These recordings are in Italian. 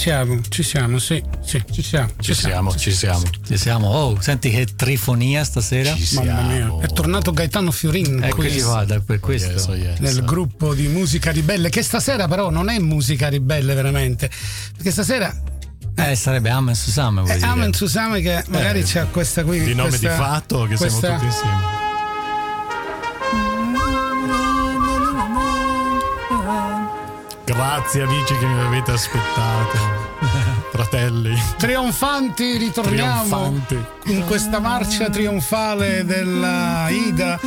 Ci siamo, ci siamo, sì, sì ci siamo. Ci, ci siamo, ci siamo. Ci siamo. Oh, senti che trifonia stasera. Ci Mamma mia, è tornato Gaetano Fiorin ecco qui guarda, per questo. Yes, oh yes. Nel gruppo di musica ribelle, che stasera però non è musica ribelle veramente, perché stasera eh, sarebbe Amen Susame. Eh, Amen Susame che magari eh, c'è questa qui. Di nome questa, di fatto che questa, siamo tutti insieme. Grazie amici che mi avete aspettato. Fratelli. Trionfanti, ritorniamo Trionfanti. in questa marcia trionfale della Ida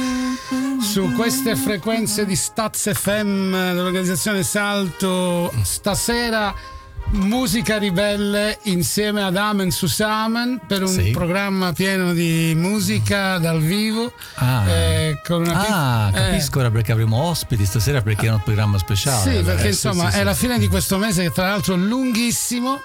su queste frequenze di Staz FM dell'organizzazione Salto stasera Musica ribelle insieme ad Amen Susamen per un sì. programma pieno di musica dal vivo. Ah, eh, ah pic- capisco ora perché avremo ospiti stasera perché è un programma speciale. Sì, perché eh, insomma sì, sì, è la fine di questo mese che tra l'altro è lunghissimo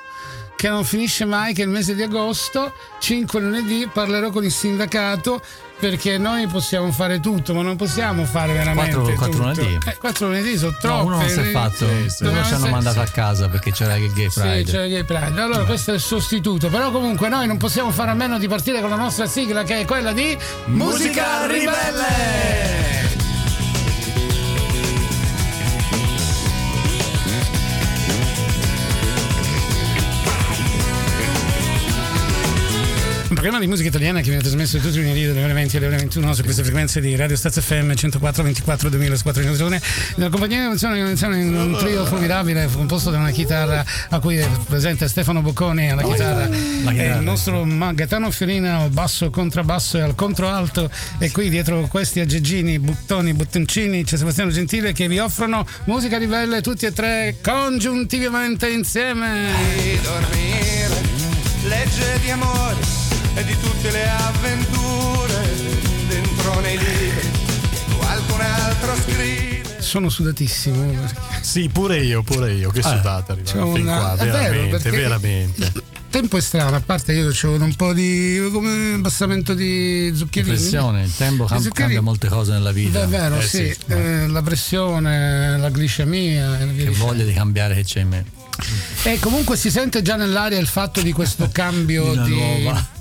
che non finisce mai, che è il mese di agosto, 5 lunedì parlerò con il sindacato perché noi possiamo fare tutto, ma non possiamo fare veramente 4, 4 lunedì. Eh, 4 lunedì sono troppo. No, uno non si è fatto, sì, sì. uno ci hanno mandato a casa perché c'era il Gay Pride. Sì, c'era il Gay Pride. Allora, questo è il sostituto, però comunque noi non possiamo fare a meno di partire con la nostra sigla che è quella di Musica Ribelle. Programma di musica italiana che viene trasmesso tutti i lunedì dalle ore 20 alle ore 21 su queste frequenze di Radio Stazio FM 104 24 2004 in giorni. Nella compagnia di emozione in un trio formidabile composto da una chitarra a cui è presente Stefano Bocconi alla chitarra, e il nostro Gaetano Fiorina al basso, contrabbasso e al controalto e qui dietro questi aggeggini, buttoni, buttoncini c'è Sebastiano Gentile che vi offrono musica ribelle tutti e tre congiuntivamente insieme. Di dormire, legge di amore e di tutte le avventure dentro nei libri. Qualcun altro scrive. Sono sudatissimo perché... sì pure io pure io che ah, sudata arrivare fin una... qua veramente vero, veramente il tempo è strano a parte io ho un po' di come abbassamento di zuccherini. Pressione il tempo cambia, cambia molte cose nella vita. È vero eh, sì, sì. eh, la pressione la glicemia che voglia di cambiare che c'è in me. E comunque si sente già nell'aria il fatto di questo cambio di, di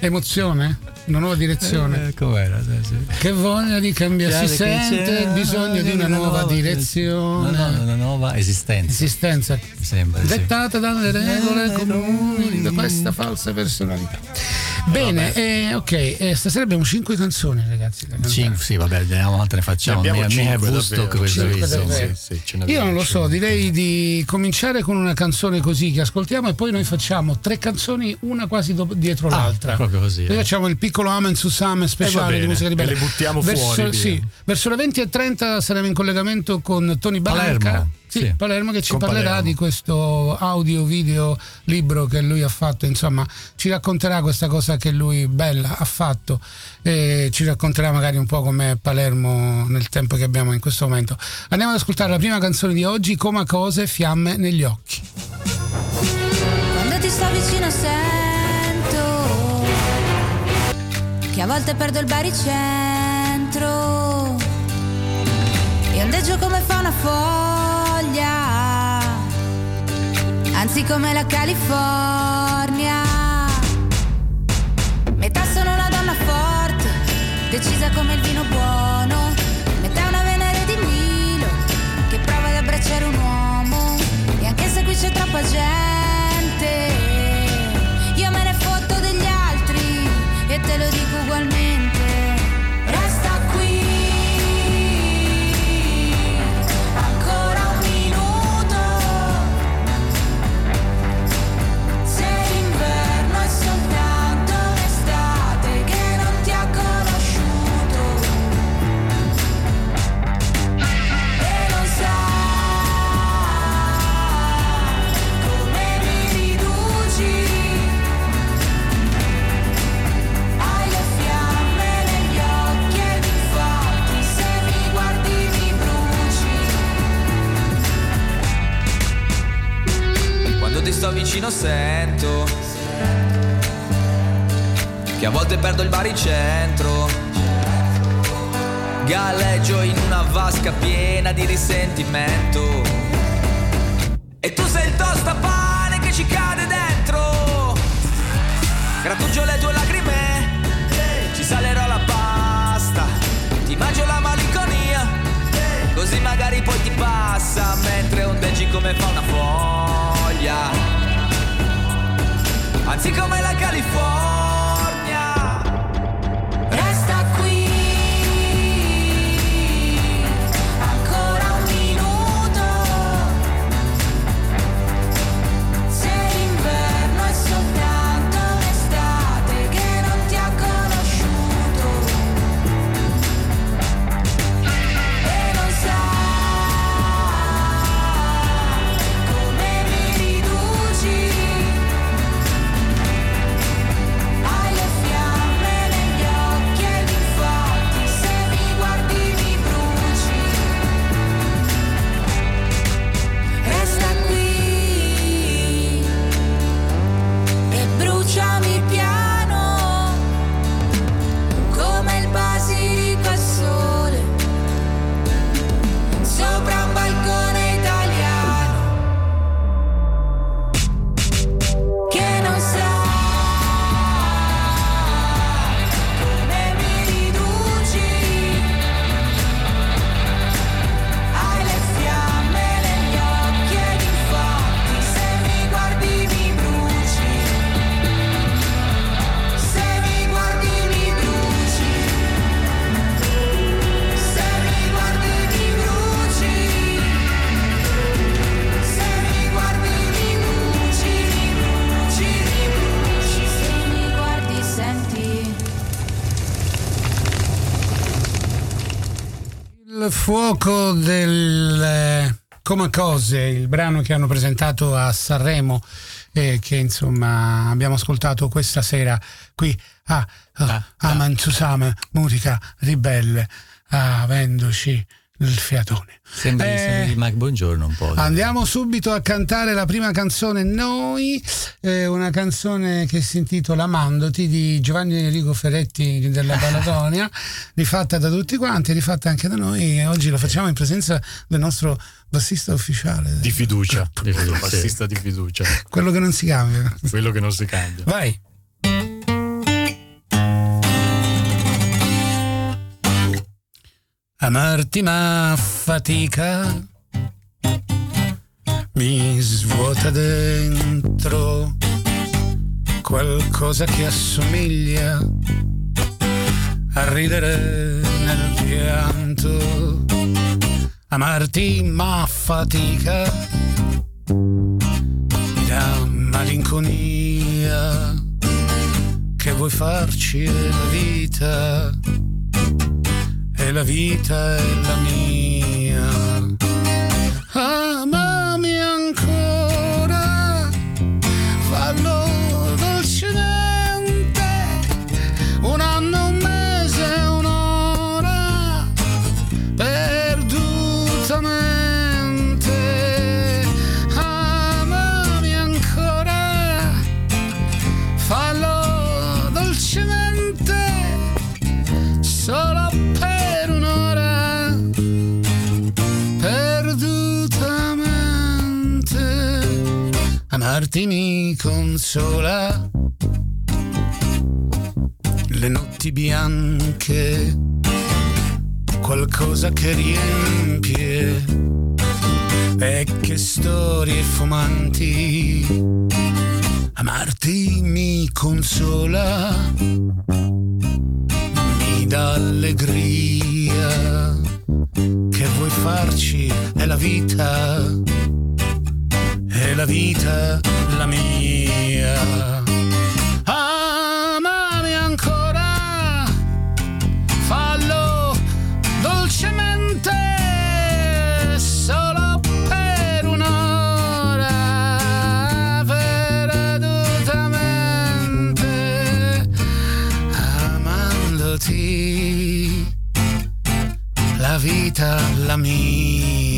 Emozione? Una nuova direzione? Eh, com'era? Sì, sì. Che voglia di cambiare, si sente il bisogno di una, nuova, nuova direzione. No, no, una nuova esistenza. Esistenza. Sembra, Dettata sì. dalle regole comuni da questa falsa personalità. Bene, eh, ok, eh, stasera abbiamo cinque canzoni, ragazzi. Cinque, sì, vabbè, vediamo quante ne facciamo. Ne abbiamo mi, cinque, Woodstock sì, sì, sì, Io non lo so, direi di cominciare con una canzone così che ascoltiamo e poi noi facciamo tre canzoni, una quasi do- dietro ah, l'altra. Proprio così. Noi eh. facciamo il piccolo Amen su Same speciale eh, di musica di bella. E le buttiamo verso, fuori. Sì, verso le 20.30 saremo in collegamento con Tony Balanca. Palermo. Sì, sì, Palermo che ci Con parlerà Palermo. di questo audio video libro che lui ha fatto, insomma ci racconterà questa cosa che lui bella ha fatto e ci racconterà magari un po' com'è Palermo nel tempo che abbiamo in questo momento. Andiamo ad ascoltare la prima canzone di oggi, Coma Cose, Fiamme negli occhi. Quando ti sto vicino sento che a volte perdo il baricentro e ondeggio come fa una foglia anzi come la California. Metà sono una donna forte, decisa come il vino buono, metà una venere di Milo, che prova ad abbracciare un vicino sento che a volte perdo il baricentro. Galleggio in una vasca piena di risentimento. E tu sei il siccome la California. Fuoco del eh, Come Cose, il brano che hanno presentato a Sanremo e che insomma abbiamo ascoltato questa sera qui a, a, ah, a ah. Manzusame, musica ribelle, avendoci il fiatone. Sembri, eh, sembri di Mike Buongiorno un po'. Andiamo subito a cantare la prima canzone Noi, eh, una canzone che si intitola Mandoti di Giovanni Enrico Ferretti della Balatonia, rifatta da tutti quanti, rifatta anche da noi e oggi la facciamo in presenza del nostro bassista ufficiale. Di fiducia, di fiducia. bassista di fiducia. Quello che non si cambia. Quello che non si cambia. Vai. Amarti ma fatica. Mi svuota dentro qualcosa che assomiglia a ridere nel pianto. Amarti ma fatica. Mi dà malinconia. Che vuoi farci la vita e la vita è la mia. Amami ancora, fallo dolcemente, un anno, un mese, un'ora, perdutamente. Amami ancora, fallo dolcemente, solo amarti mi consola. Le notti bianche, qualcosa che riempie vecchie storie fumanti. Amarti mi consola, mi dà allegria. Che vuoi farci? È la vita e la vita la mia. Amami ancora, fallo dolcemente, solo per un'ora, perdutamente, amandoti, la vita la mia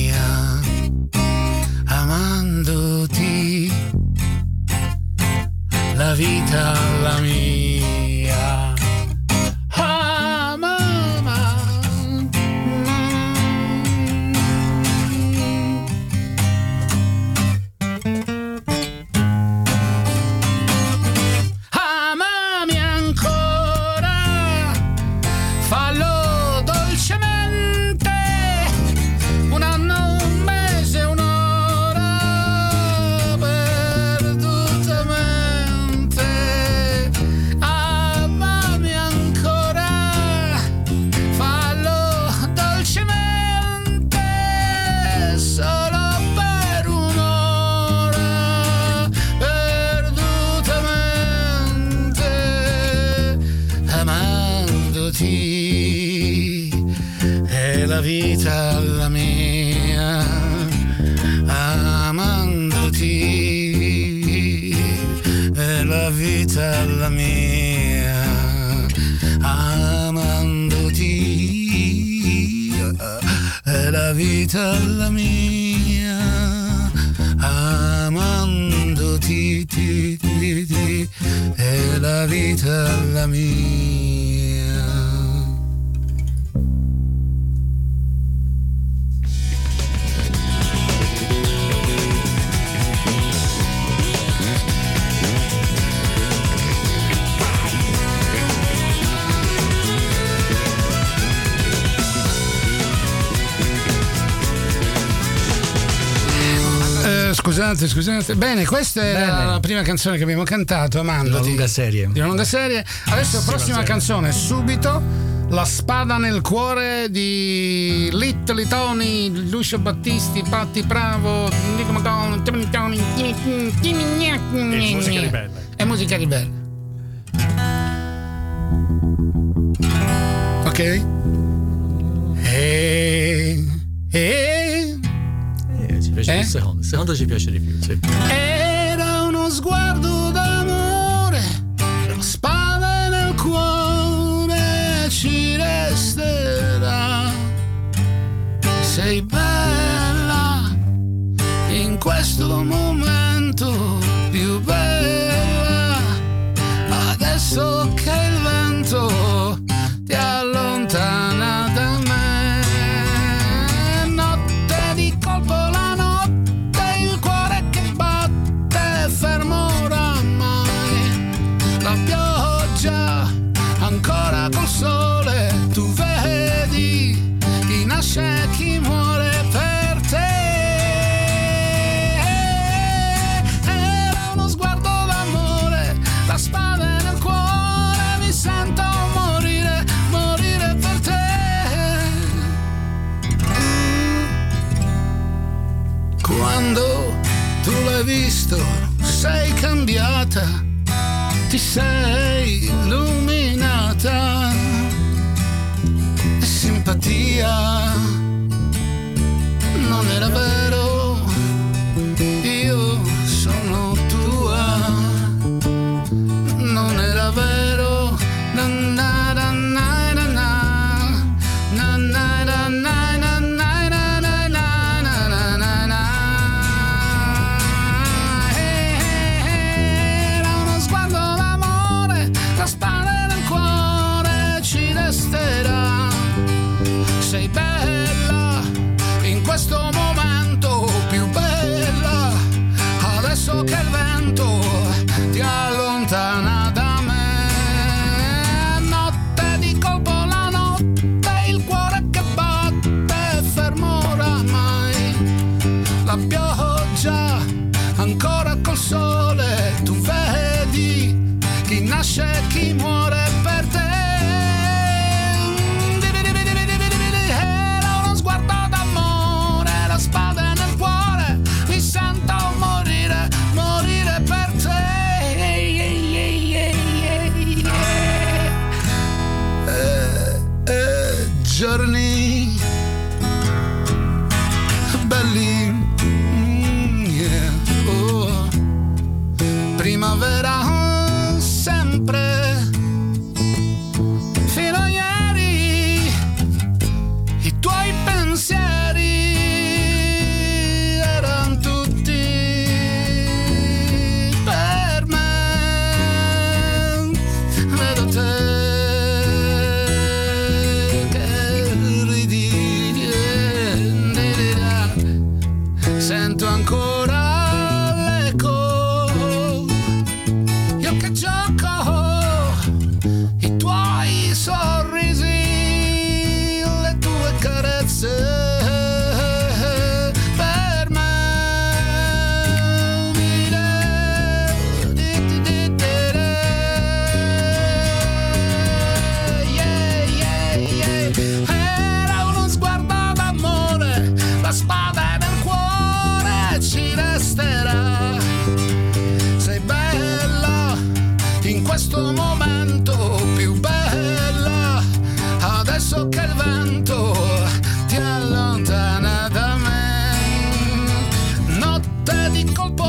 vita la mia vita la mia, amandoti, è la vita la mia, amandoti, è la vita la mia, amandoti, ti, ti, ti, è la vita la mia. scusate, scusate. Bene, questa Bene. era la prima canzone che abbiamo cantato, Amando. Una lunga serie. Di una lunga serie. Adesso prossima canzone, subito. La spada nel cuore di Little Tony, Lucio Battisti, Patti Bravo, Nico Madonna, Tony Tony. E musica ribelle. è musica ribelle. Ok? E. E. Eh, ci piace eh? il secondo secondo ci piace di più, sì. Era uno sguardo d'amore, la spada nel cuore ci resterà. Sei bella in questo momento più bella adesso che il vento time. pioggia, ancora col sole, tu vedi chi nasce e chi muore.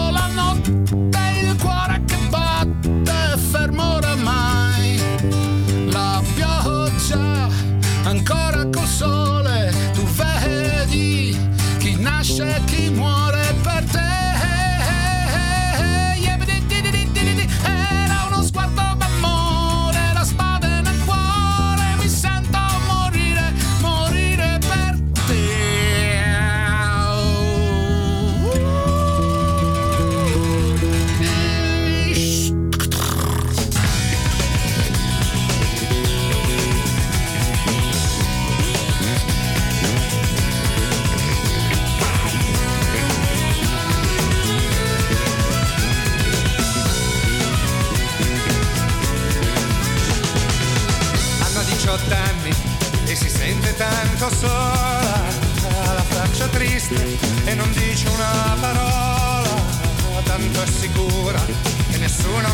all I know.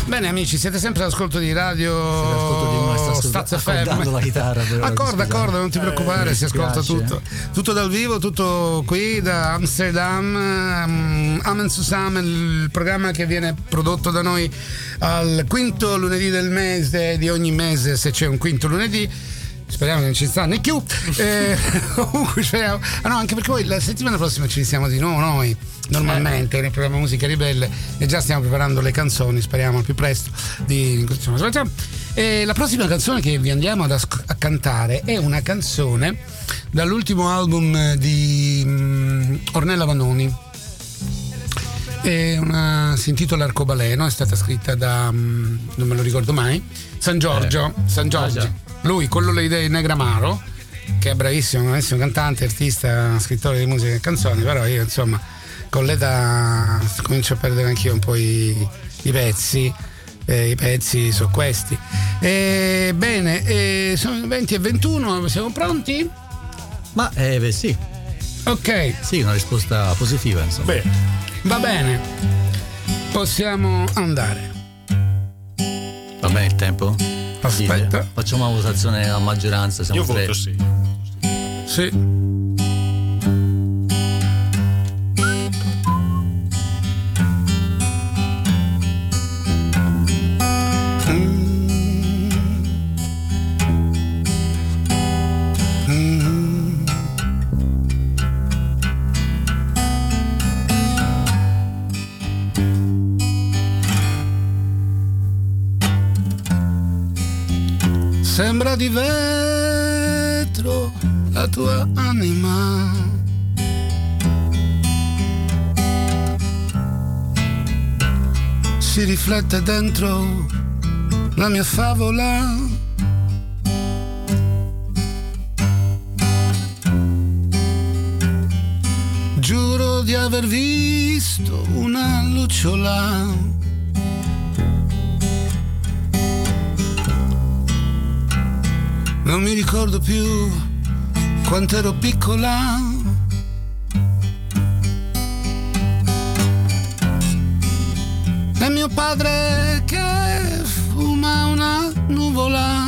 Bene amici, siete sempre all'ascolto di radio Stazza FM. la chitarra però. Accorda, accorda, non ti preoccupare, si ascolta tutto. Tutto dal vivo, tutto qui da Amsterdam, um, Amen Susam, il programma che viene prodotto da noi al quinto lunedì del mese, di ogni mese se c'è un quinto lunedì Speriamo che non ci stanno più. Eh, comunque, speriamo. Ah, no, anche perché poi la settimana prossima ci siamo di nuovo noi, normalmente, nel programma Musica Ribelle, e già stiamo preparando le canzoni, speriamo al più presto. Di, e la prossima canzone che vi andiamo ad as- a cantare è una canzone dall'ultimo album di um, Ornella Vanoni. Una, si intitola Arcobaleno, è stata scritta da, um, non me lo ricordo mai, San Giorgio. Eh. San Giorgio. Lui, quello le idee Negramaro, che è bravissimo, bravissimo cantante, artista, scrittore di musica e canzoni, però io insomma con l'età comincio a perdere anch'io un po' i, i pezzi. Eh, I pezzi sono questi. Eh, bene, eh, sono 20 e 21, siamo pronti? Ma eh, beh, sì. Ok. Sì, una risposta positiva, insomma. Beh. Va bene. Possiamo andare. Va bene il tempo? Aspetta. Facciamo una votazione a maggioranza. Siamo Io tre. voto sì. Sì. Di vetro la tua anima. Si riflette dentro la mia favola. Giuro di aver visto una lucciola Non mi ricordo più quanto ero piccola. E mio padre che fuma una nuvola,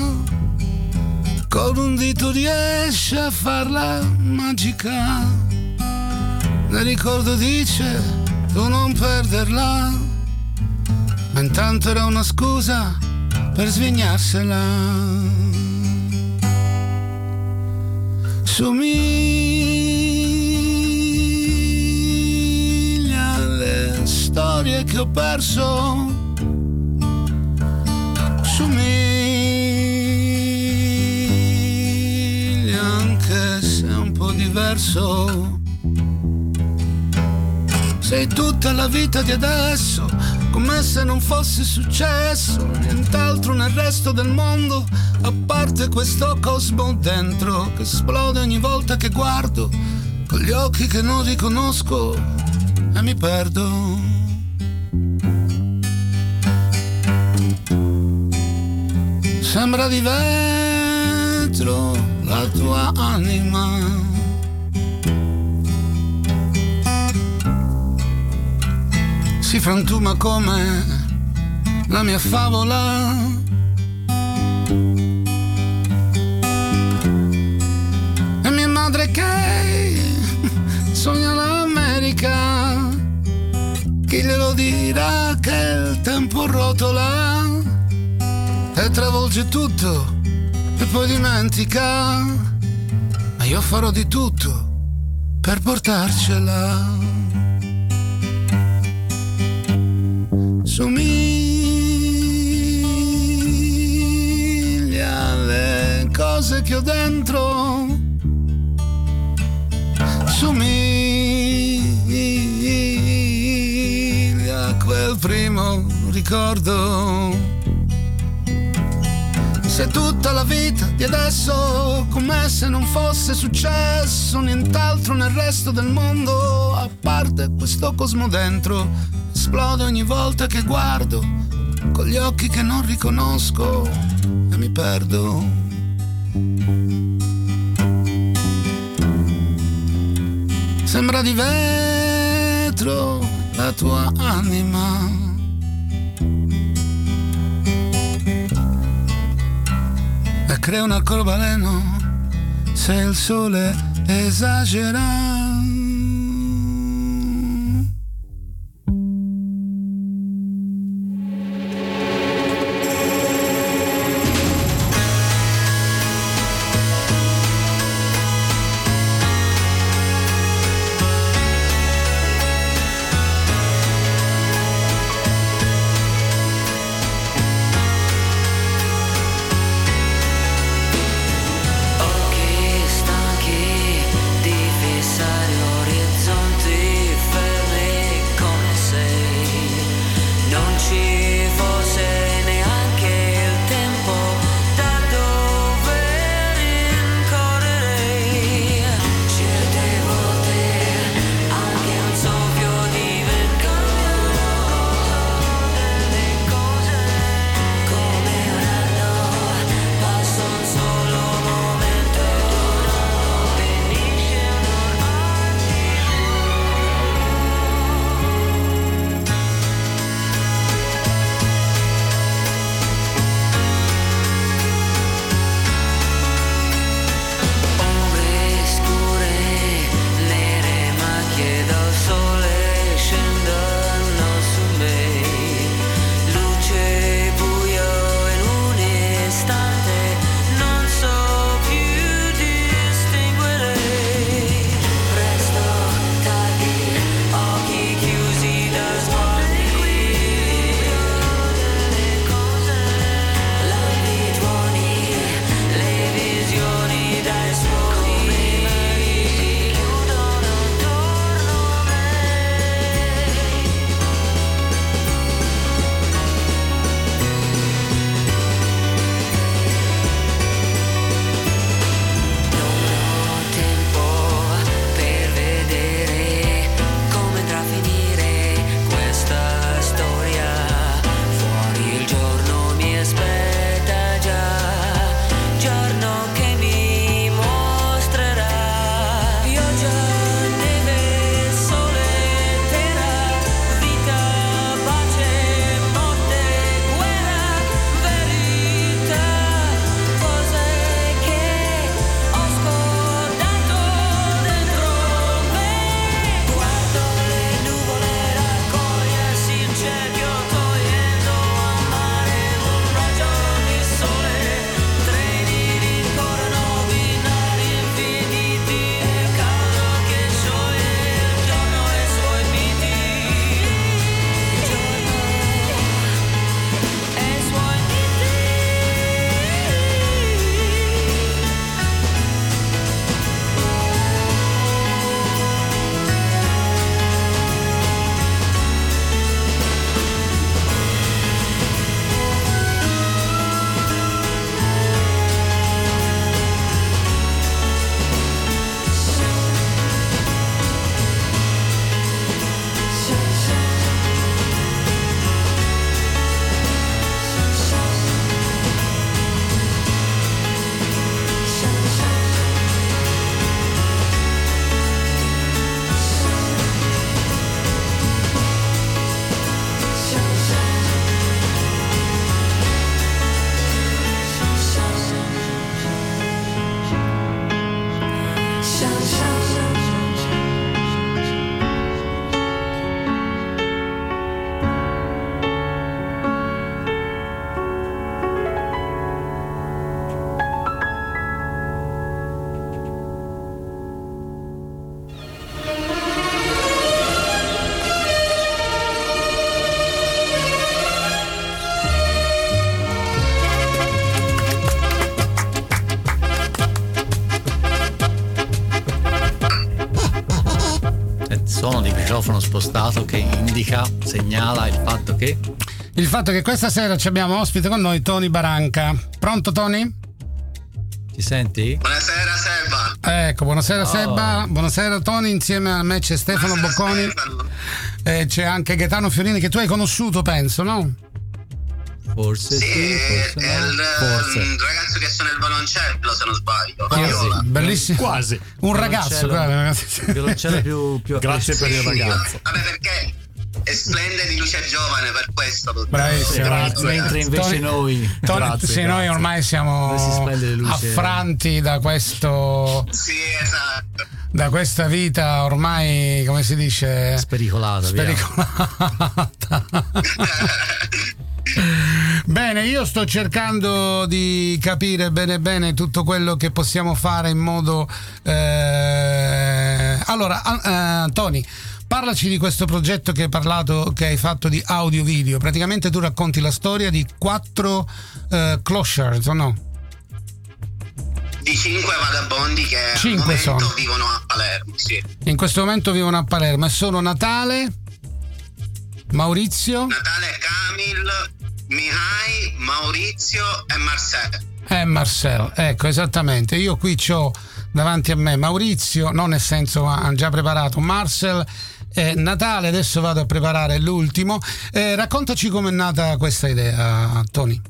con un dito riesce a farla magica. Ne ricordo dice, tu non perderla, ma intanto era una scusa per svignarsela. Somiglia alle storie che ho perso. Somiglia anche se è un po' diverso. Sei tutta la vita di adesso, come se non fosse successo nient'altro nel resto del mondo a parte questo cosmo dentro che esplode ogni volta che guardo con gli occhi che non riconosco e mi perdo. Sembra di vetro la tua anima. Si frantuma come la mia favola madre che sogna l'America. Chi glielo dirà che il tempo rotola e travolge tutto e poi dimentica. Ma io farò di tutto per portarcela. Somiglia alle cose che ho dentro somiglia a quel primo ricordo. Se tutta la vita di adesso, come se non fosse successo nient'altro nel resto del mondo, a parte questo cosmo dentro, esplode ogni volta che guardo, con gli occhi che non riconosco e mi perdo. Sembra di vetro la tua anima. E crea un arcobaleno se il sole esagera. Che... Il fatto che questa sera ci abbiamo ospite con noi Tony Baranca. Pronto Tony? Ci senti? Buonasera Seba. Ecco, buonasera oh. Seba, buonasera Tony, insieme a me c'è Stefano buonasera, Bocconi e c'è anche Gaetano Fiorini che tu hai conosciuto penso, no? Forse sì, sì forse, è no. il, forse. il ragazzo che suona il violoncello se non sbaglio. Quasi, bellissimo. Quasi. Un ragazzo, il violoncello più, più Grazie per il ragazzo. Vabbè perché e splende di luce giovane per questo. Bravissimo. Grazie. Mentre invece Tony, noi, Tony, grazie, se grazie. noi ormai siamo affranti da questo. Sì, esatto. Da questa vita ormai, come si dice? Spericolata. Spericolata. Bene, io sto cercando di capire bene bene tutto quello che possiamo fare in modo... Eh... Allora, uh, Tony, parlaci di questo progetto che hai parlato, che hai fatto di audio video. Praticamente tu racconti la storia di quattro uh, clochers, o no? Di cinque vagabondi che cinque sono. vivono a Palermo, sì. In questo momento vivono a Palermo e sono Natale, Maurizio. Natale Camil, Mihai, Maurizio e Marcel. Eh, Marcel, ecco esattamente. Io qui ho davanti a me Maurizio, non nel senso ha già preparato Marcel. Eh, Natale, adesso vado a preparare l'ultimo. Eh, raccontaci com'è nata questa idea, Tony.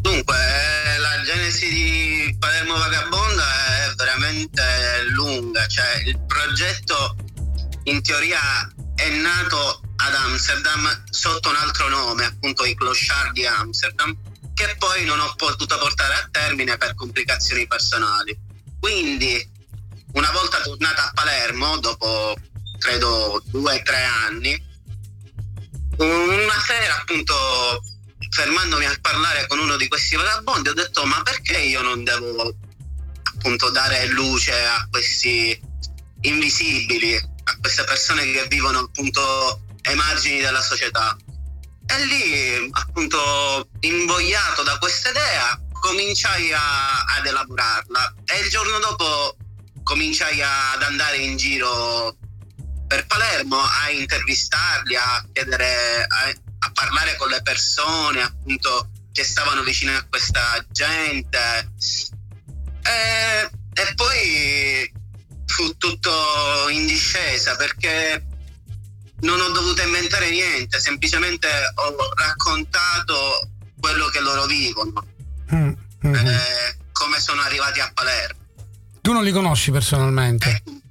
Dunque, eh, la genesi di Palermo Vagabonda è veramente lunga, cioè il progetto in teoria è nato ad Amsterdam sotto un altro nome, appunto i Clochard di Amsterdam, che poi non ho potuto portare a termine per complicazioni personali. Quindi, una volta tornata a Palermo, dopo credo due o tre anni, una sera appunto fermandomi a parlare con uno di questi vagabondi ho detto ma perché io non devo appunto dare luce a questi invisibili, a queste persone che vivono appunto ai margini della società. E lì, appunto, invogliato da questa idea, cominciai a, ad elaborarla e il giorno dopo cominciai ad andare in giro per Palermo a intervistarli, a chiedere, a, a parlare con le persone, appunto, che stavano vicine a questa gente. E, e poi fu tutto in discesa perché non ho dovuto inventare niente, semplicemente ho raccontato quello che loro vivono, mm, mm, eh, come sono arrivati a Palermo. Tu non li conosci personalmente? Eh,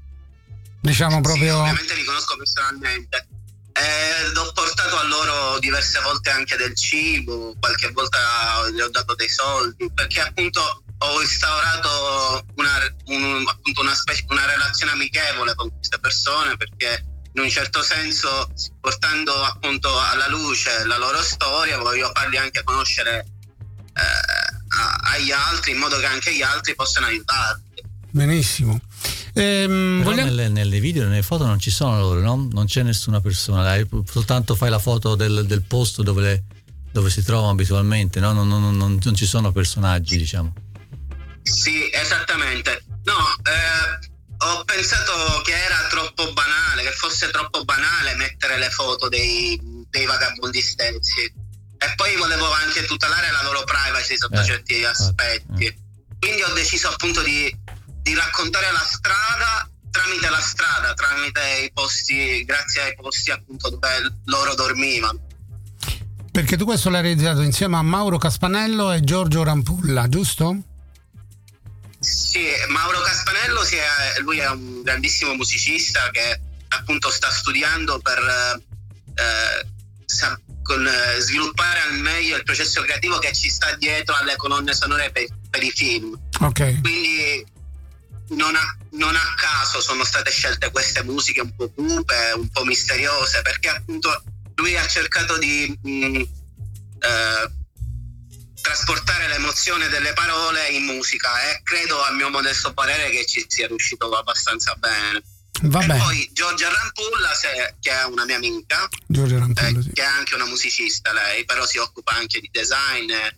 diciamo proprio... Sì, ovviamente li conosco personalmente. Eh, ho portato a loro diverse volte anche del cibo, qualche volta gli ho dato dei soldi, perché appunto ho instaurato una, un, appunto una, specie, una relazione amichevole con queste persone perché in un certo senso portando appunto alla luce la loro storia voglio farli anche conoscere eh, agli altri in modo che anche gli altri possano aiutarli. Benissimo. Ehm, vogliamo... nelle, nelle, video, nelle foto non ci sono loro, no? Non c'è nessuna persona, dai, soltanto fai la foto del, del posto dove, le, dove, si trovano abitualmente, no? Non, non, non, non, ci sono personaggi, diciamo. Sì, esattamente. No, eh, ho pensato che era troppo banale, che fosse troppo banale mettere le foto dei, dei vagabondi stessi. E poi volevo anche tutelare la loro privacy sotto eh, certi aspetti. Eh. Quindi ho deciso appunto di, di raccontare la strada tramite la strada, tramite i posti, grazie ai posti appunto dove loro dormivano. Perché tu questo l'hai realizzato insieme a Mauro Caspanello e Giorgio Rampulla, giusto? Sì, Mauro Caspanello è, lui è un grandissimo musicista che appunto sta studiando per eh, sa, con, eh, sviluppare al meglio il processo creativo che ci sta dietro alle colonne sonore per, per i film. Okay. Quindi non a, non a, caso sono state scelte queste musiche un po' cupe, un po' misteriose, perché appunto lui ha cercato di mh, mm, eh, trasportare l'emozione delle parole in musica e credo a mio modesto parere che ci sia riuscito abbastanza bene. Vabbè. E poi Giorgia Rampulla, se, che è una mia amica, Rampulla, eh, sì. che è anche una musicista lei, però si occupa anche di design e,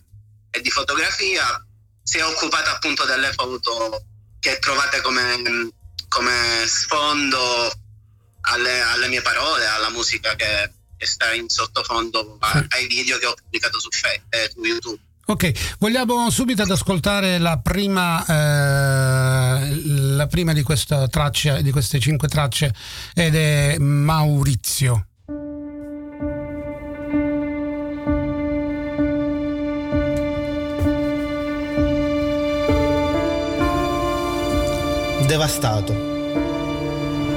e di fotografia, si è occupata appunto delle foto che trovate come, come sfondo alle, alle, mie parole, alla musica che, che sta in sottofondo sì. ai video che ho pubblicato su, eh, su YouTube. Ok, vogliamo subito ad ascoltare la prima, eh, la prima di, questa traccia, di queste cinque tracce ed è Maurizio. Devastato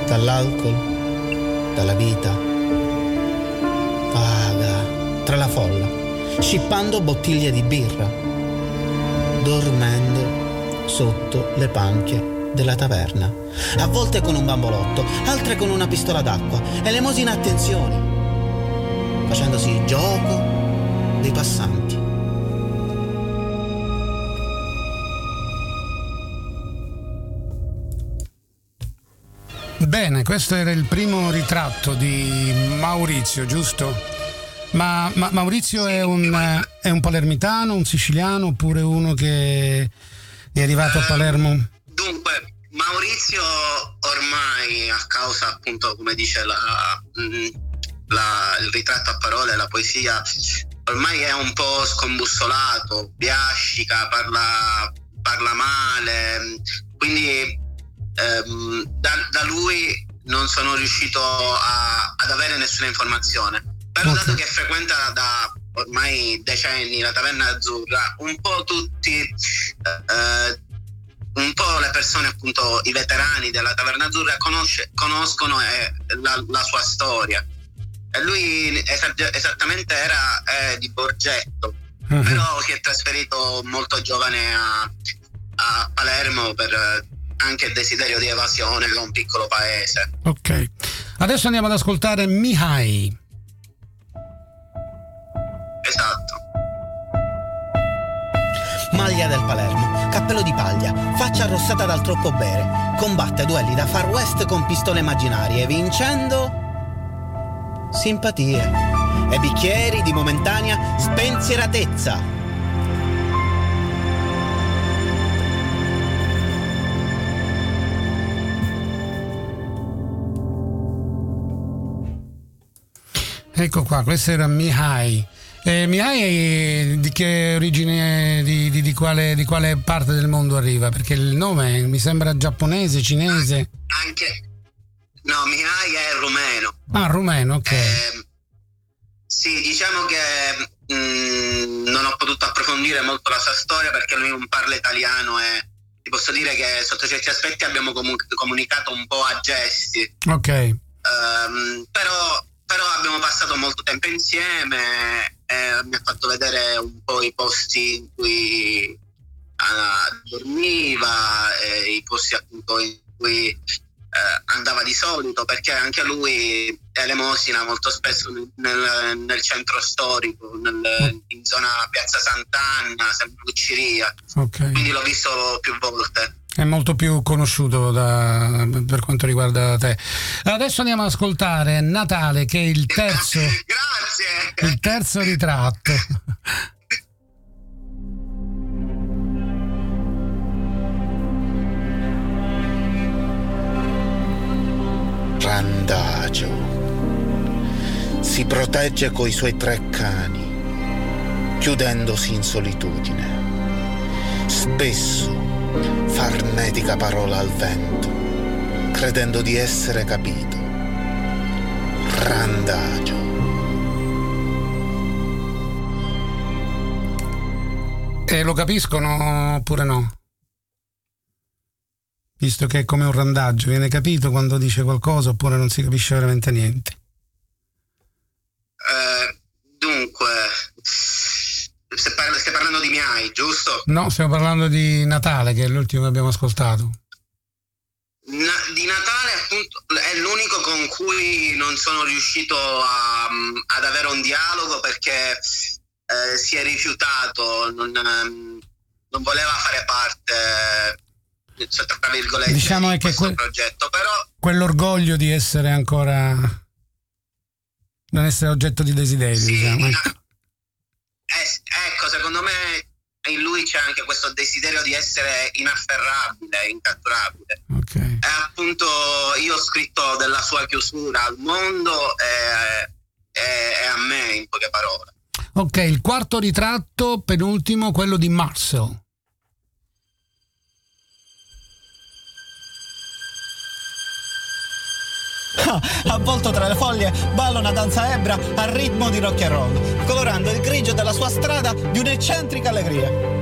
dall'alcol, dalla vita vaga tra la folla, scippando bottiglie di birra, dormendo sotto le panche della taverna, a volte con un bambolotto, altre con una pistola d'acqua, elemosina attenzioni, facendosi gioco dei passanti. Bene, questo era il primo ritratto di Maurizio, giusto? Ma, ma Maurizio è un, è un, palermitano, un siciliano oppure uno che è arrivato a Palermo? Dunque, Maurizio ormai a causa appunto, come dice la, mm, la, il ritratto a parole, la poesia, ormai è un po' scombussolato, biascica, parla, parla male, quindi ehm, da, da, lui non sono riuscito a, ad avere nessuna informazione. Però dato che frequenta da ormai decenni la taverna azzurra, un po' tutti, eh, un po' le persone appunto, i veterani della taverna azzurra conosce, conoscono eh, la, la, sua storia. E lui esattamente era eh, di Borgetto, uh-huh. però si è trasferito molto giovane a, a Palermo per anche il desiderio di evasione da un piccolo paese. Ok, adesso andiamo ad ascoltare Mihai. Esatto. Maglia del Palermo, cappello di paglia, faccia arrossata dal troppo bere, combatte duelli da Far West con pistole immaginarie, vincendo simpatie e bicchieri di momentanea spensieratezza. Ecco qua, questo era Mihai. Eh, Mihai di che origine, di, di, di, quale, di, quale, parte del mondo arriva? Perché il nome mi sembra giapponese, cinese. Anche. No, Mihai è rumeno. Ah, rumeno, ok. Eh, sì, diciamo che mh, mm, non ho potuto approfondire molto la sua storia perché lui non parla italiano e ti posso dire che sotto certi aspetti abbiamo comunicato un po' a gesti. Ok. Um, però però abbiamo passato molto tempo insieme e mi ha fatto vedere un po' i posti in cui uh, dormiva, i posti appunto in cui uh, andava di solito, perché anche lui elemosina molto spesso nel, nel, nel centro storico, nel, in zona Piazza Sant'Anna, sempre Lucciria. Okay. Quindi l'ho visto più volte è molto più conosciuto da, per quanto riguarda te. Adesso andiamo ad ascoltare Natale, che è il terzo, Grazie. Il terzo ritratto. Randagio si protegge coi suoi tre cani, chiudendosi in solitudine. Spesso farnetica parola al vento, credendo di essere capito. Randagio. E lo capiscono oppure no? Visto che è come un randaggio, viene capito quando dice qualcosa oppure non si capisce veramente niente? Dunque, stai parlando di miei, giusto? No, stiamo parlando di Natale, che è l'ultimo che abbiamo ascoltato. Na- di Natale appunto è l'unico con cui non sono riuscito a, ad avere un dialogo perché eh, si è rifiutato, non, ehm, non, voleva fare parte cioè, tra virgolette diciamo di questo quel, progetto però quell'orgoglio di essere ancora non essere oggetto di desiderio sì, diciamo. na- ecco eh, ecco, secondo me in lui c'è anche questo desiderio di essere inafferrabile, incatturabile. Okay. E appunto io ho scritto della sua chiusura al mondo e, e, e a me, in poche parole. Ok, il quarto ritratto, penultimo, quello di Marcel. Avvolto tra le foglie, balla una danza ebra al ritmo di rock and roll, colorando il grigio della sua strada di un'eccentrica allegria.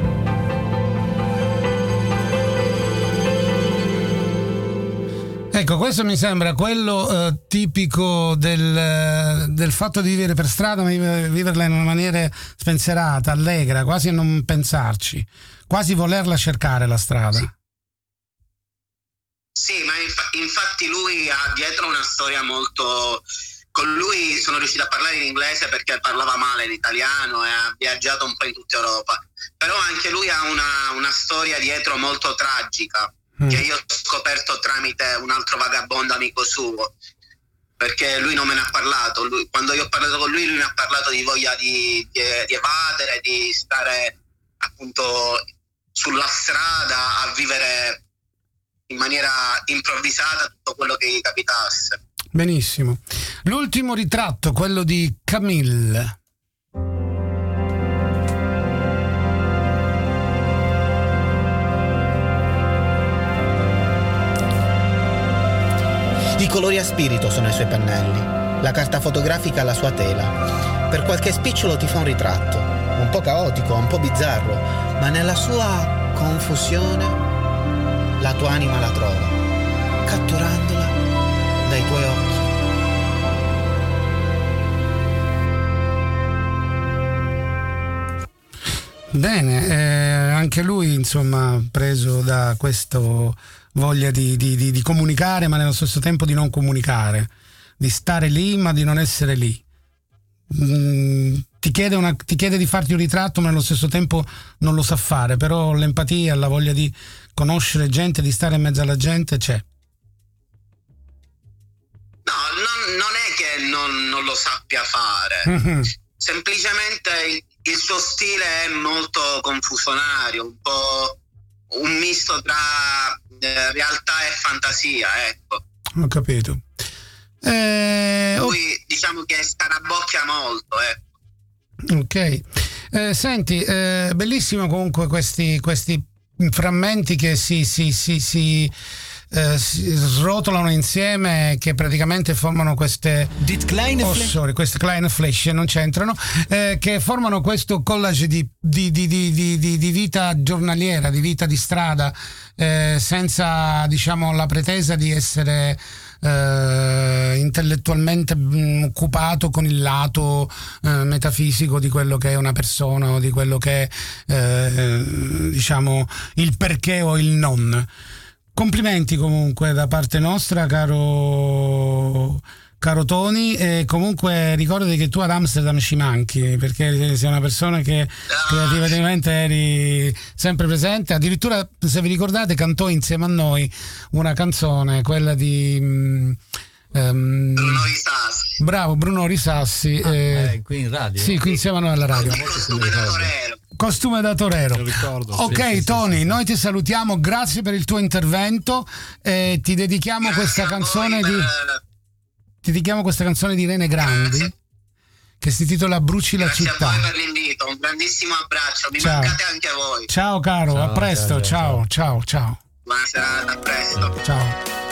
Ecco, questo mi sembra quello eh, tipico del, del, fatto di vivere per strada, ma viverla in una maniera spensierata, allegra, quasi a non pensarci, quasi volerla cercare la strada. Sì, ma inf- infatti lui ha dietro una storia molto... Con lui sono riuscito a parlare in inglese perché parlava male l'italiano e ha viaggiato un po' in tutta Europa. Però anche lui ha una, una storia dietro molto tragica mm. che io ho scoperto tramite un altro vagabondo amico suo perché lui non me ne ha parlato. Lui, quando io ho parlato con lui, lui mi ha parlato di voglia di, di, di, evadere, di stare appunto sulla strada a vivere in maniera improvvisata tutto quello che gli capitasse. Benissimo. L'ultimo ritratto, quello di Camille. I colori a spirito sono i suoi pennelli, la carta fotografica la sua tela. Per qualche spicciolo ti fa un ritratto, un po' caotico, un po' bizzarro, ma nella sua confusione la tua anima la trova, catturandola dai tuoi occhi. Bene, eh, anche lui insomma preso da questa voglia di, di, di, di, comunicare ma nello stesso tempo di non comunicare, di stare lì ma di non essere lì. Mm, ti, chiede una, ti chiede di farti un ritratto ma nello stesso tempo non lo sa fare, però l'empatia, la voglia di conoscere gente, di stare in mezzo alla gente c'è. No, non, non è che non, non, lo sappia fare, mm-hmm. semplicemente il, il, suo stile è molto confusionario, un po' un misto tra eh, realtà e fantasia, ecco. Ho capito. Eh, Lui oh. diciamo che scarabocchia molto, ecco. Ok. Eh, senti, eh, bellissimo comunque questi, questi frammenti che si, si, si, si eh, si srotolano insieme che praticamente formano queste oh, sorry, queste kleine flash non c'entrano eh, che formano questo collage di, di, di, di, vita giornaliera di vita di strada eh, senza diciamo la pretesa di essere eh, intellettualmente mm, occupato con il lato eh, metafisico di quello che è una persona o di quello che è eh, diciamo il perché o il non. Complimenti comunque da parte nostra, caro caro Tony, e comunque ricordati che tu ad Amsterdam ci manchi perché sei una persona che creativamente eri sempre presente. Addirittura, se vi ricordate, cantò insieme a noi una canzone, quella di. Um, Bruno Risassi. Bravo, Bruno Risassi. Ah, eh, eh, qui in radio? Sì, qui insieme a noi alla radio. Costume da torero. Costume da torero. Ricordo, ok, sì, Tony, sì, noi ti salutiamo, grazie per il tuo intervento. Eh, ti dedichiamo grazie questa canzone di ti dedichiamo questa canzone di Rene Grandi Grazie. che si intitola Bruci Grazie la città. Grazie a voi per l'invito, un grandissimo abbraccio, mi ciao. mancate anche voi. Ciao caro, ciao, a presto, ciao, ciao, ciao. ciao. Buona serata, a presto. Ciao.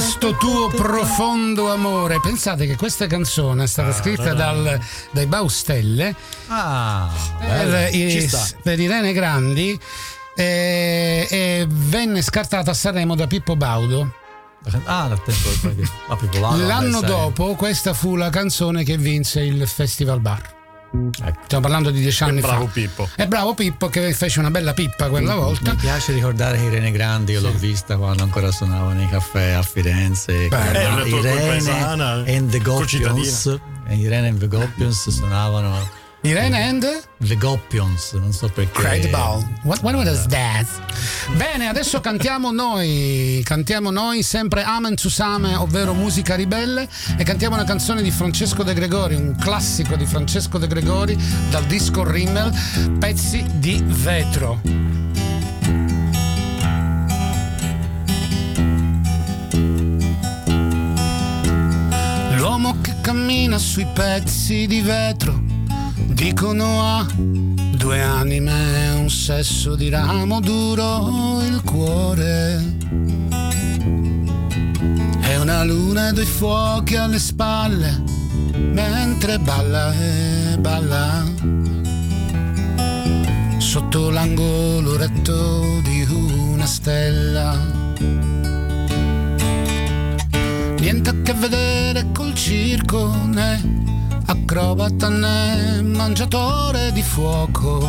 Questo tuo profondo amore. Pensate che questa canzone è stata scritta dal, dai Baustelle ah, per, i, per Irene Grandi e, e venne scartata a Sanremo da Pippo Baudo. Ah, dal tempo ah, Pippo Baudo, L'anno dopo, questa fu la canzone che vinse il Festival Bar. Ecco. Stiamo parlando di dieci anni fa. Bravo Pippo. È bravo Pippo che fece una bella pippa quella volta. Mi piace ricordare che Irene Grandi, io sì. l'ho vista quando ancora suonavo nei caffè a Firenze. Beh, eh, Irene and the Goppions. Irene and the Goppions suonavano Irene and? The Goppions, non so perché. Credible. What, what was that? Bene, adesso cantiamo noi, cantiamo noi sempre Amen to Same, ovvero musica ribelle, e cantiamo una canzone di Francesco De Gregori, un classico di Francesco De Gregori dal disco Rimmel, Pezzi di vetro. L'uomo che cammina sui pezzi di vetro Dicono a due anime, un sesso di ramo duro, il cuore. È una luna e due fuochi alle spalle, mentre balla e balla. Sotto l'angolo retto di una stella. Niente a che vedere col circo né acrobata né mangiatore di fuoco.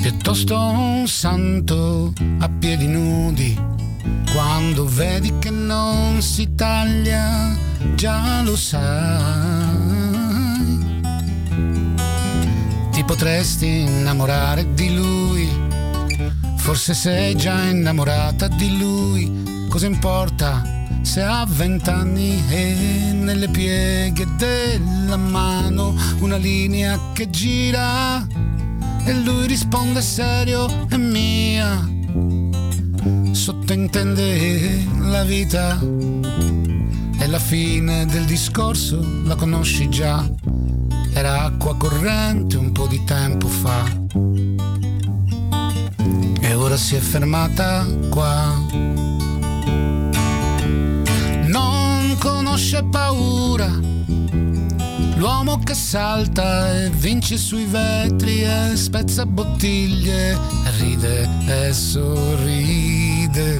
Piuttosto un santo a piedi nudi, quando vedi che non si taglia, già lo sai. Ti potresti innamorare di lui, forse sei già innamorata di lui, cosa importa? Se ha vent'anni e nelle pieghe della mano una linea che gira e lui risponde serio è mia. Sottintende la vita e la fine del discorso la conosci già. Era acqua corrente un po' di tempo fa. E ora si è fermata qua conosce paura. L'uomo che salta e vince sui vetri e spezza bottiglie, ride e sorride.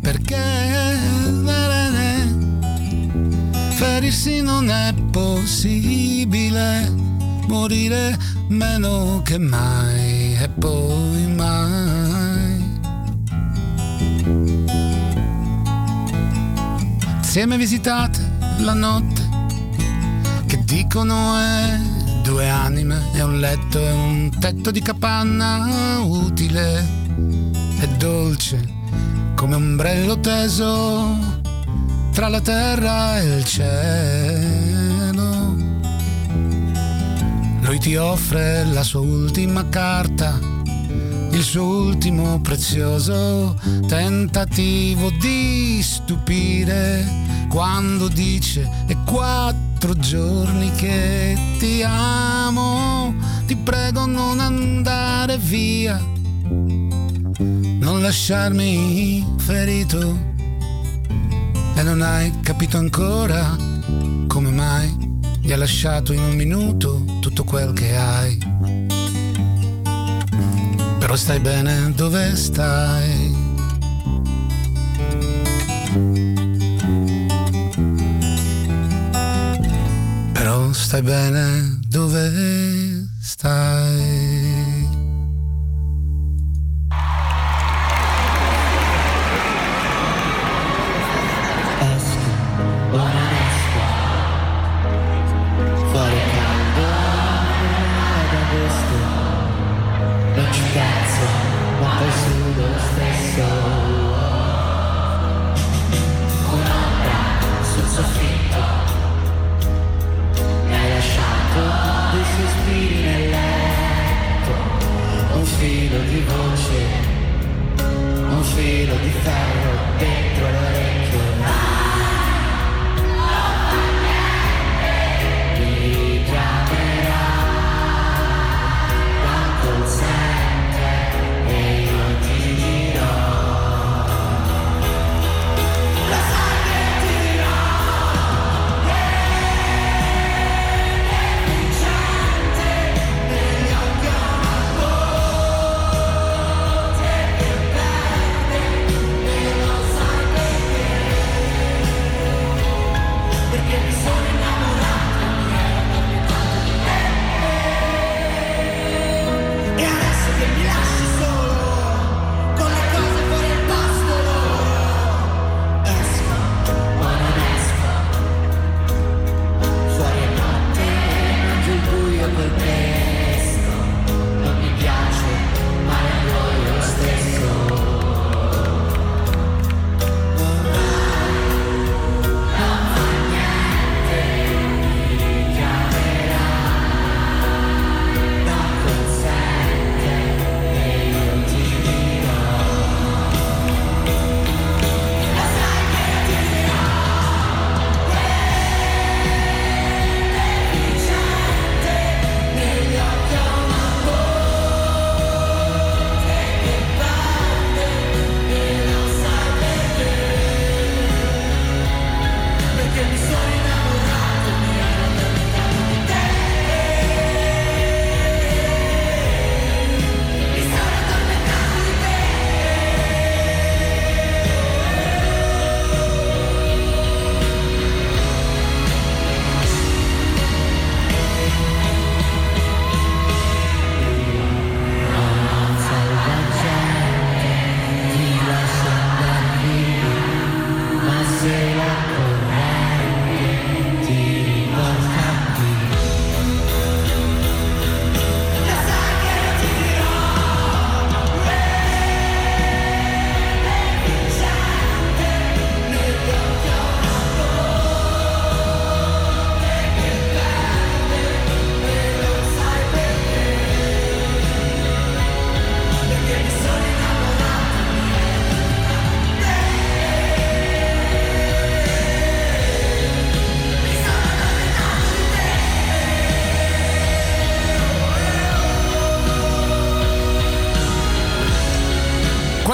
Perché ferirsi non è possibile, morire meno che mai e poi mai. Insieme visitate la notte che dicono è due anime e un letto e un tetto di capanna utile e dolce come ombrello teso tra la terra e il cielo. Lui ti offre la sua ultima carta, il suo ultimo prezioso tentativo di stupire quando dice è quattro giorni che ti amo, ti prego non andare via, non lasciarmi ferito e non hai capito ancora come mai gli ha lasciato in un minuto tutto quel che hai. Però stai bene dove stai stai bene dove stai. filo di voce, un filo di ferro dentro la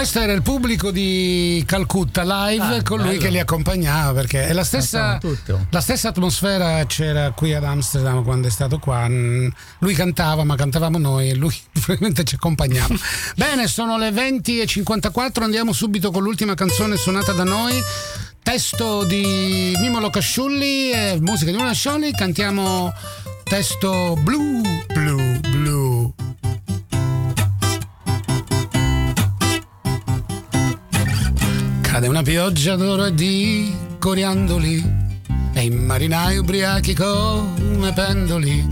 questo era il pubblico di Calcutta live ah, con lui bello. che li accompagnava perché è la stessa, la stessa, atmosfera c'era qui ad Amsterdam quando è stato qua. Lui cantava, ma cantavamo noi e lui probabilmente ci accompagnava. Bene, sono le 20.54, andiamo subito con l'ultima canzone suonata da noi. Testo di Mimo Locasciulli e musica di Mimo Locasciulli, cantiamo testo blu, blu, blu. Cade una pioggia d'oro e di coriandoli. E i marinai ubriachi come pendoli.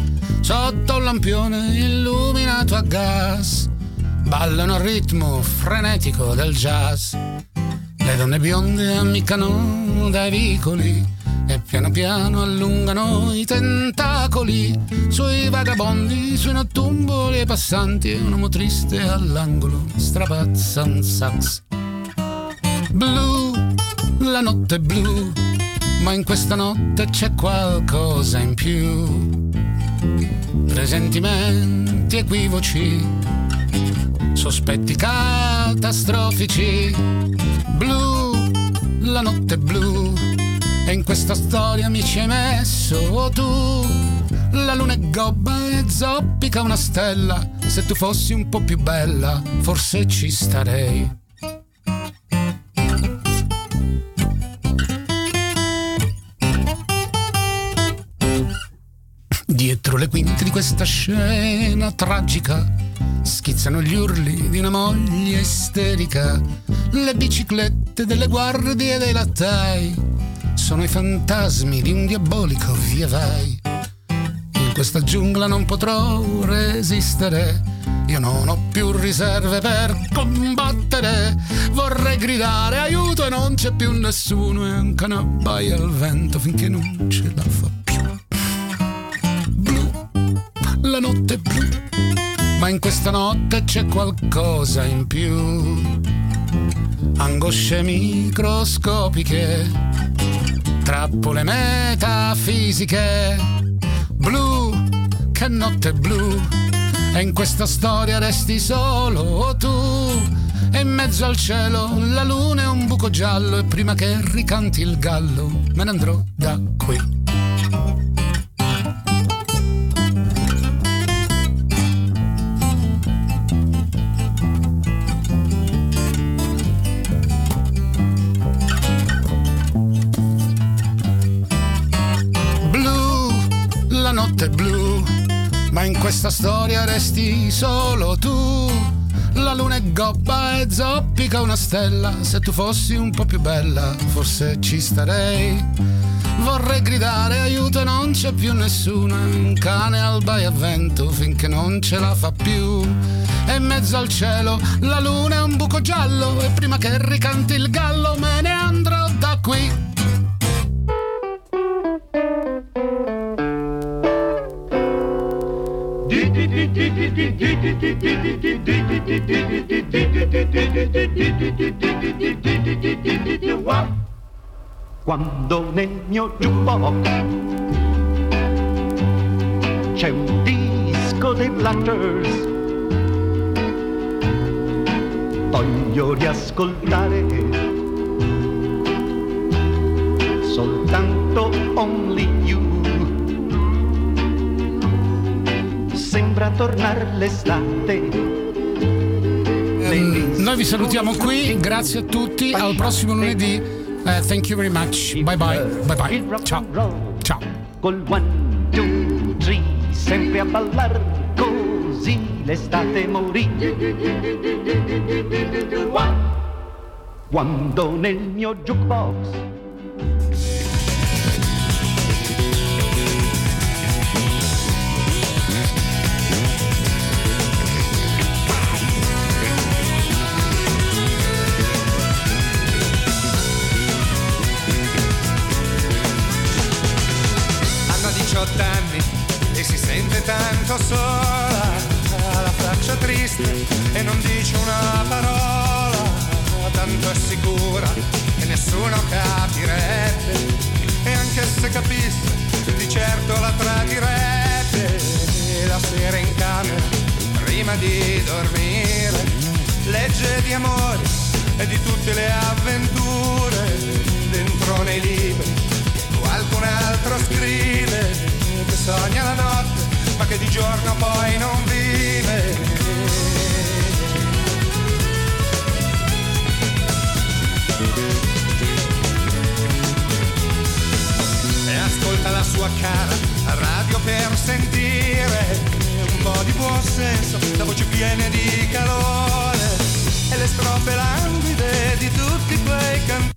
Sotto un lampione illuminato a gas ballano al ritmo frenetico del jazz. Le donne bionde ammiccano dai vicoli e piano piano allungano i tentacoli. Sui vagabondi, sui nottumboli e passanti un uomo triste all'angolo strapazza un sax blu, la notte è blu, ma in questa notte c'è qualcosa in più. Presentimenti equivoci, sospetti catastrofici, blu, la notte è blu, e in questa storia mi ci hai messo tu. La luna è gobba e zoppica una stella, se tu fossi un po' più bella, forse ci starei. Dietro le quinte di questa scena tragica schizzano gli urli di una moglie isterica. Le biciclette delle guardie dei lattai sono i fantasmi di un diabolico via vai. In questa giungla non potrò resistere. Io non ho più riserve per combattere. Vorrei gridare aiuto e non c'è più nessuno. E un cane abbaia al vento finché non ce la fa la notte blu, ma in questa notte c'è qualcosa in più. Angosce microscopiche, trappole metafisiche, blu, che notte blu, e in questa storia resti solo tu. E in mezzo al cielo la luna è un buco giallo e prima che ricanti il gallo me ne andrò da qui. Questa storia resti solo tu. La luna è gobba e zoppica una stella. Se tu fossi un po' più bella, forse ci starei. Vorrei gridare aiuto e non c'è più nessuno. Un cane al baio a vento finché non ce la fa più. E in mezzo al cielo la luna è un buco giallo. E prima che ricanti il gallo me ne andrò da qui. Quando nel mio jukebox c'è un disco dei Platters voglio riascoltare soltanto Only sembra tornare l'estate. Um, noi vi salutiamo qui, grazie a tutti, al prossimo lunedì. Uh, thank you very much. Bye bye. Bye bye. Ciao. Ciao. Col one, two, three, sempre a ballar così l'estate morì. Quando nel mio jukebox e non dice una parola, tanto è sicura che nessuno capirebbe e anche se capisse di certo la tradirebbe la sera in camera prima di dormire legge di amore e di tutte le avventure dentro nei libri. Qualcun altro scrive che sogna la notte ma che di giorno poi non vive. La sua cara radio per sentire un po' di buon senso, la voce piena di calore e le strofe languide di tutti quei canti.